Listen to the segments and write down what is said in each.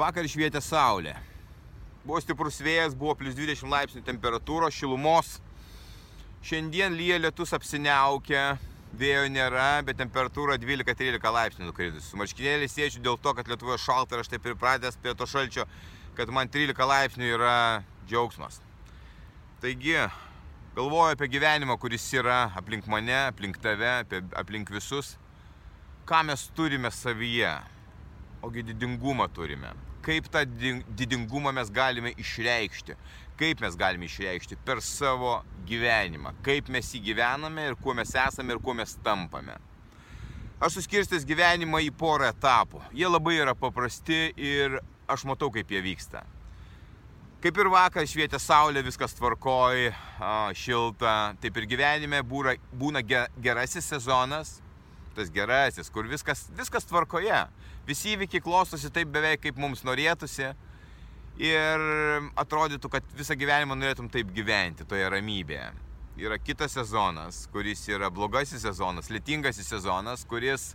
Vakar švietė saulė. Buvo stiprus vėjas, buvo plus 20 laipsnių temperatūros, šilumos. Šiandien lyja lietus apsiniaukia, vėjo nėra, bet temperatūra 12-13 laipsnių nukritus. Su marškinėliais sėdžiu dėl to, kad Lietuvoje šalta ir aš taip pripratęs prie to šalčio, kad man 13 laipsnių yra džiaugsmas. Taigi, galvoju apie gyvenimą, kuris yra aplink mane, aplink tave, aplink visus. Ką mes turime savyje, ogi didingumą turime kaip tą didingumą mes galime išreikšti. Kaip mes galime išreikšti per savo gyvenimą. Kaip mes jį gyvename ir kuo mes esame ir kuo mes tampame. Aš suskirstęs gyvenimą į porą etapų. Jie labai yra paprasti ir aš matau, kaip jie vyksta. Kaip ir vakar švietė saulė, viskas tvarkoj, šilta, taip ir gyvenime būra, būna gerasis sezonas, tas gerasis, kur viskas, viskas tvarkoje visi įvykiai klostosi taip beveik kaip mums norėtųsi ir atrodytų, kad visą gyvenimą norėtum taip gyventi, toje ramybėje. Yra kitas sezonas, kuris yra blogasis sezonas, lėtingasis sezonas, kuris,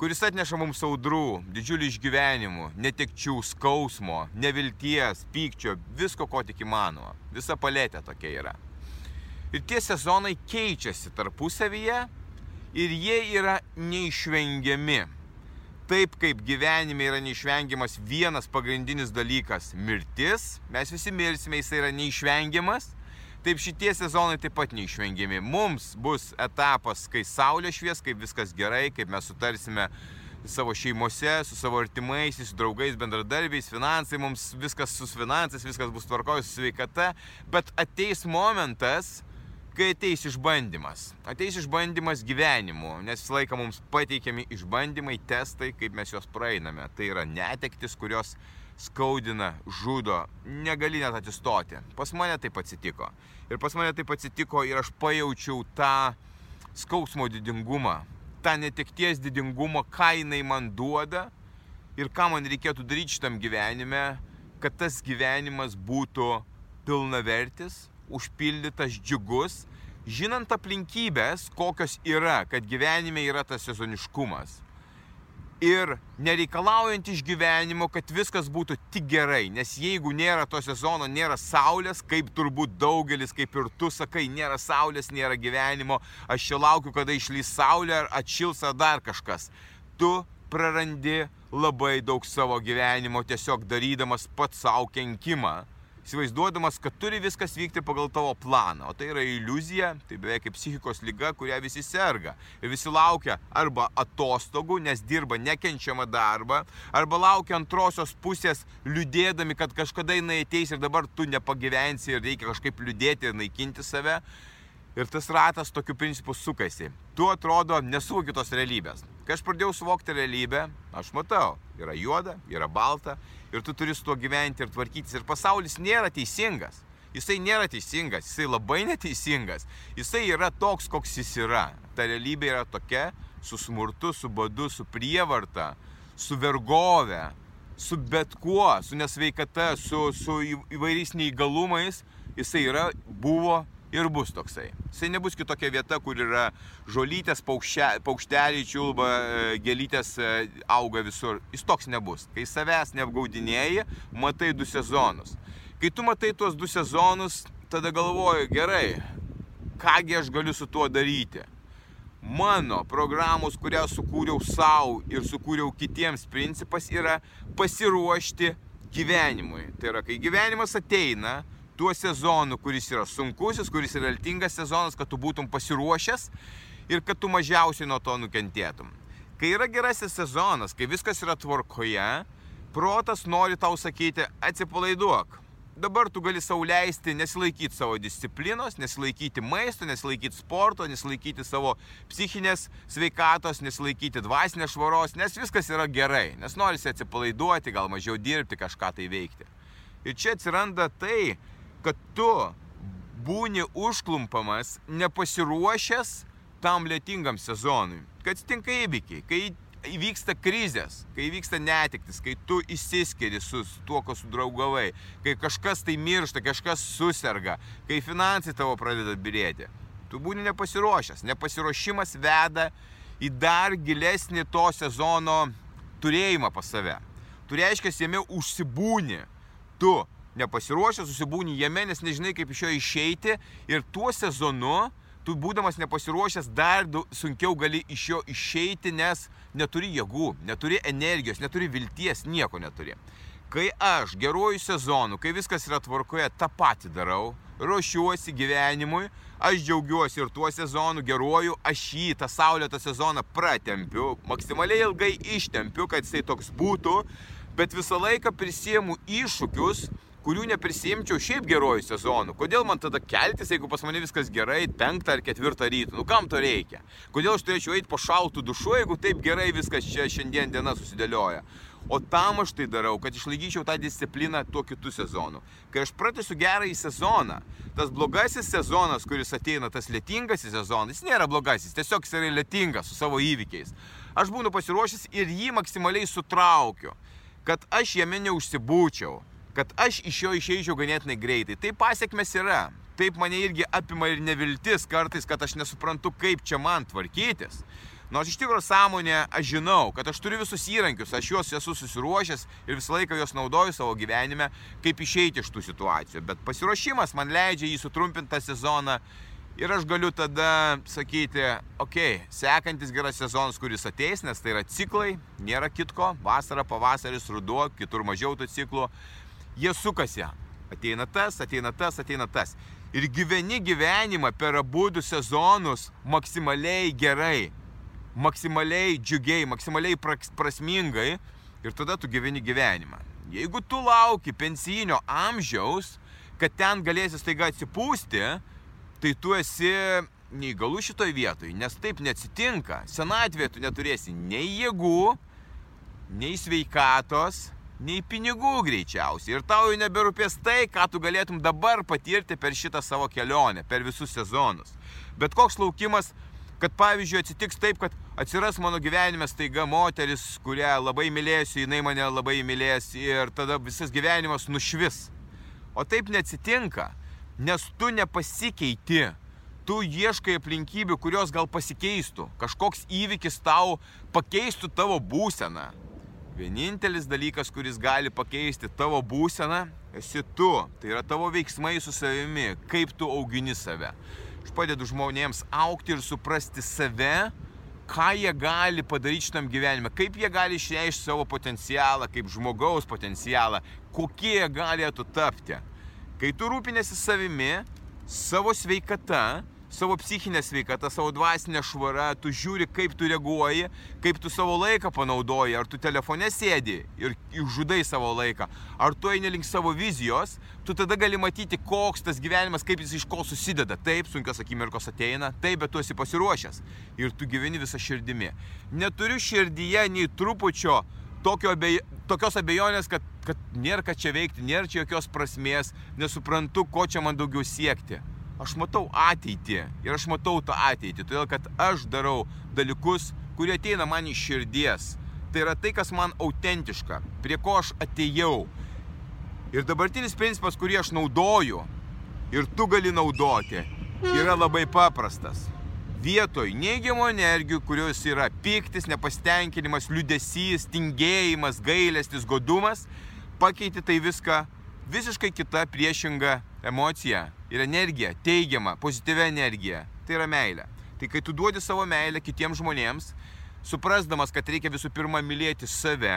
kuris atneša mums audrų, didžiulių išgyvenimų, netekčių, skausmo, nevilties, pykčio, visko, ko tik įmanoma. Visa palėtė tokia yra. Ir tie sezonai keičiasi tarpusavyje ir jie yra neišvengiami. Taip kaip gyvenime yra neišvengiamas vienas pagrindinis dalykas - mirtis, mes visi mirsime, jis yra neišvengiamas, taip šitie sezonai taip pat neišvengiami. Mums bus etapas, kai saulė švies, kaip viskas gerai, kaip mes sutarsime savo šeimose, su savo artimaisiais, su draugais, bendradarbiais, finansai, mums viskas su finansais, viskas bus tvarkoj, su sveikata, bet ateis momentas, kai ateis išbandymas. Ateis išbandymas gyvenimu, nes visą laiką mums pateikiami išbandymai, testai, kaip mes juos praeiname. Tai yra netektis, kurios skaudina, žudo, negali net atsistoti. Pas mane taip atsitiko. Ir pas mane taip atsitiko ir aš pajaučiau tą skausmo didingumą, tą netekties didingumą, ką jinai man duoda ir ką man reikėtų daryti šitam gyvenime, kad tas gyvenimas būtų pilnavertis, užpildytas, džiugus, žinant aplinkybės, kokios yra, kad gyvenime yra tas sezoniškumas. Ir nereikalaujant iš gyvenimo, kad viskas būtų tik gerai, nes jeigu nėra to sezono, nėra saulės, kaip turbūt daugelis, kaip ir tu sakai, nėra saulės, nėra gyvenimo, aš čia laukiu, kada išlys saulė ar atšils ar dar kažkas. Tu prarandi labai daug savo gyvenimo tiesiog darydamas pats savo kenkimą įsivaizduodamas, kad turi viskas vykti pagal tavo planą. O tai yra iliuzija, tai beveik kaip psichikos lyga, kurią visi serga. Ir visi laukia arba atostogų, nes dirba nekenčiamą darbą, arba laukia antrosios pusės liūdėdami, kad kažkada jinai ateis ir dabar tu nepagyvensi ir reikia kažkaip liūdėti ir naikinti save. Ir tas ratas tokiu principu sukasi. Tu atrodo nesuvoki tos realybės. Kai aš pradėjau suvokti realybę, aš matau, yra juoda, yra balta ir tu turi su tuo gyventi ir tvarkytis. Ir pasaulis nėra teisingas. Jisai nėra teisingas, jisai labai neteisingas. Jisai yra toks, koks jis yra. Ta realybė yra tokia, su smurtu, su badu, su prievarta, su vergove, su bet kuo, su nesveikata, su, su įvairiais neįgalumais. Jisai yra, buvo ir bus toksai. Jisai nebus kitokia vieta, kur yra žolytės, paukšteliai čiulba, e, gelytės e, auga visur. Jis toks nebus. Kai savęs neapgaudinėjai, matai du sezonus. Kai tu matai tuos du sezonus, tada galvoju, gerai, kągi aš galiu su tuo daryti. Mano programos, kurią sukūriau savo ir sukūriau kitiems principas yra pasiruošti gyvenimui. Tai yra, kai gyvenimas ateina, tuo sezonu, kuris yra sunkusis, kuris yra altingas sezonas, kad tu būtum pasiruošęs ir kad tu mažiausiai nuo to nukentėtum. Kai yra gerasis sezonas, kai viskas yra tvarkoje, protas nori tau sakyti, atsipalaiduok. Dabar tu gali sauliaisti nesilaikyti savo disciplinos, nesilaikyti maisto, nesilaikyti sporto, nesilaikyti savo psichinės sveikatos, nesilaikyti dvasinės švaros, nes viskas yra gerai, nes norisi atsipalaiduoti, gal mažiau dirbti, kažką tai veikti. Ir čia atsiranda tai, kad tu būni užklumpamas, nepasiruošęs tam lėtingam sezonui. Kad atsitinka įvykiai, kai įvyksta krizės, kai įvyksta netiktis, kai tu išsiskiri su tuo, ko sudraugavai, kai kažkas tai miršta, kažkas susirga, kai finansai tavo pradeda birėti, tu būni nepasiruošęs. Nepasiruošimas veda į dar gilesnį to sezono turėjimą pas save. Tu reiškia, jame užsibūni. Tu nepasiruošęs, užsibūni jame, nes nežinai, kaip iš jo išeiti ir tuo sezonu tu būdamas nepasiruošęs dar sunkiau gali iš jo išeiti, nes neturi jėgų, neturi energijos, neturi vilties, nieko neturi. Kai aš geruoju sezonu, kai viskas yra tvarkoje, tą patį darau, ruošiuosi gyvenimui, aš džiaugiuosi ir tuo sezonu geruoju, aš jį, tą saulėtą sezoną pratempiu, maksimaliai ilgai ištempiu, kad jisai toks būtų, bet visą laiką prisiemu iššūkius, kurių neprisimčiau šiaip gerojų sezonų. Kodėl man tada keltis, jeigu pas mane viskas gerai, penktą ar ketvirtą ryto? Nu kam to reikia? Kodėl aš turėčiau eiti po šaltų dušu, jeigu taip gerai viskas čia šiandien diena susidėlioja? O tam aš tai darau, kad išlaikyčiau tą discipliną tuo kitų sezonų. Kai aš pratęsiu gerąjį sezoną, tas blogasis sezonas, kuris ateina, tas lėtingasis sezonas, jis nėra blogasis, tiesiog jis yra lėtingas su savo įvykiais. Aš būnu pasiruošęs ir jį maksimaliai sutraukiu, kad aš jame neužsibūčiau, kad aš iš jo išeičiau ganėtinai greitai. Tai pasiekmes yra. Taip mane irgi apima ir neviltis kartais, kad aš nesuprantu, kaip čia man tvarkytis. Nors iš tikrųjų sąmonė aš žinau, kad aš turiu visus įrankius, aš juos esu susiruošęs ir visą laiką juos naudoju savo gyvenime, kaip išeiti iš tų situacijų. Bet pasiruošimas man leidžia jį sutrumpinti tą sezoną ir aš galiu tada sakyti, okei, okay, sekantis geras sezonas, kuris ateis, nes tai yra ciklai, nėra kitko, vasara, pavasaris, ruduo, kitur mažiau tų ciklų jie sukasi. Ateina tas, ateina tas, ateina tas. Ir gyveni gyvenimą per abu du sezonus maksimaliai gerai, maksimaliai džiugiai, maksimaliai prasmingai ir tada tu gyveni gyvenimą. Jeigu tu lauki pensijinio amžiaus, kad ten galėsi staiga atsipūsti, tai tu esi neįgalų šitoj vietoj, nes taip neatsitinka. Senatvėje tu neturėsi nei jėgų, nei sveikatos, nei pinigų greičiausiai. Ir tau jau neberūpės tai, ką tu galėtum dabar patirti per šitą savo kelionę, per visus sezonus. Bet koks laukimas, kad pavyzdžiui atsitiks taip, kad atsiras mano gyvenime staiga moteris, kurią labai mylėsiu, jinai mane labai mylės ir tada visas gyvenimas nušvis. O taip neatsitinka, nes tu nepasikeiti. Tu ieškai aplinkybių, kurios gal pasikeistų. Kažkoks įvykis tau pakeistų tavo būseną Vienintelis dalykas, kuris gali pakeisti tavo būseną, esi tu. Tai yra tavo veiksmai su savimi, kaip tu augini save. Aš padedu žmonėms aukti ir suprasti save, ką jie gali padaryti šitam gyvenime, kaip jie gali išreikšti savo potencialą, kaip žmogaus potencialą, kokie jie galėtų tapti. Kai tu rūpinėsi savimi, savo sveikata, savo psichinę sveikatą, savo dvasinę švarą, tu žiūri, kaip tu reaguoji, kaip tu savo laiką panaudoji, ar tu telefone sėdi ir išžudai savo laiką, ar tu eini link savo vizijos, tu tada gali matyti, koks tas gyvenimas, kaip jis iš ko susideda. Taip, sunkios akimirkos ateina, taip, bet tu esi pasiruošęs ir tu gyveni visą širdimi. Neturiu širdyje nei trupučio tokio abej, tokios abejonės, kad, kad nėra ką čia veikti, nėra čia jokios prasmės, nesuprantu, ko čia man daugiau siekti aš matau ateitį ir aš matau tą ateitį, todėl kad aš darau dalykus, kurie ateina man iš širdies. Tai yra tai, kas man autentiška, prie ko aš atėjau. Ir dabartinis principas, kurį aš naudoju ir tu gali naudoti, yra labai paprastas. Vietoj neigiamo energijų, kurios yra piktis, nepasitenkinimas, liudesys, tingėjimas, gailestis, godumas, pakeiti tai viską visiškai kita priešinga emocija ir energija, teigiama, pozityvia energija. Tai yra meilė. Tai kai tu duodi savo meilę kitiems žmonėms, suprasdamas, kad reikia visų pirma mylėti save,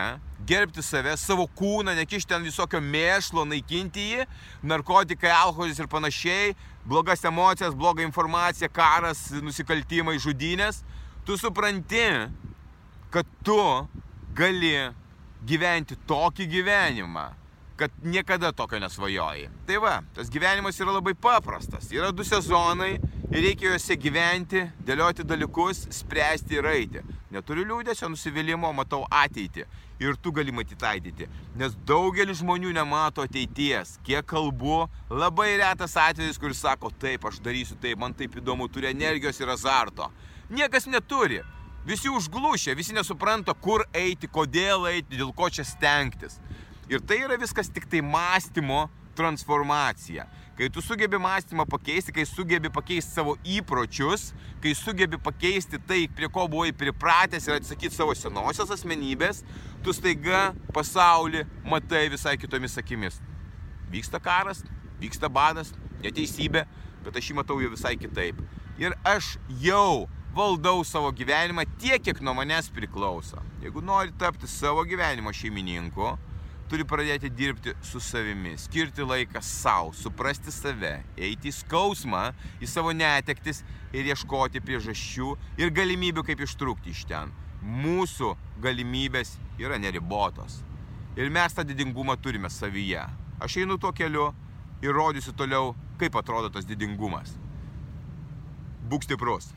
gerbti save, savo kūną, nekišti ten visokio mėšlo, naikinti jį, narkotikai, alkoholis ir panašiai, blogas emocijas, blogą informaciją, karas, nusikaltimai, žudynės, tu supranti, kad tu gali gyventi tokį gyvenimą, kad niekada tokio nesvajoji. Tai va, tas gyvenimas yra labai paprastas. Yra du sezonai ir reikia juose gyventi, dėlioti dalykus, spręsti ir eiti. Neturiu liūdėsio nusivylimų, matau ateitį. Ir tu gali matyti ateitį. Nes daugelis žmonių nemato ateities. Kiek kalbu, labai retas atvejis, kuris sako, taip, aš darysiu taip, man taip įdomu, turi energijos ir azarto. Niekas neturi. Visi užglušia, visi nesupranta, kur eiti, kodėl eiti, dėl ko čia stengtis. Ir tai yra viskas tik tai mąstymo transformacija. Kai tu sugebi mąstymą pakeisti, kai sugebi pakeisti savo įpročius, kai sugebi pakeisti tai, prie ko buvai pripratęs ir atsakyti savo senosios asmenybės, tu staiga pasaulį matai visai kitomis akimis. Vyksta karas, vyksta badas, neteisybė, bet aš jį matau jau visai kitaip. Ir aš jau valdau savo gyvenimą tiek, kiek nuo manęs priklauso. Jeigu nori tapti savo gyvenimo šeimininku, turi pradėti dirbti su savimi, skirti laiką savo, suprasti save, eiti į skausmą, į savo netektis ir ieškoti priežasčių ir galimybių, kaip ištrūkti iš ten. Mūsų galimybės yra neribotos. Ir mes tą didingumą turime savyje. Aš einu tuo keliu ir rodysiu toliau, kaip atrodo tas didingumas. Būk stiprus.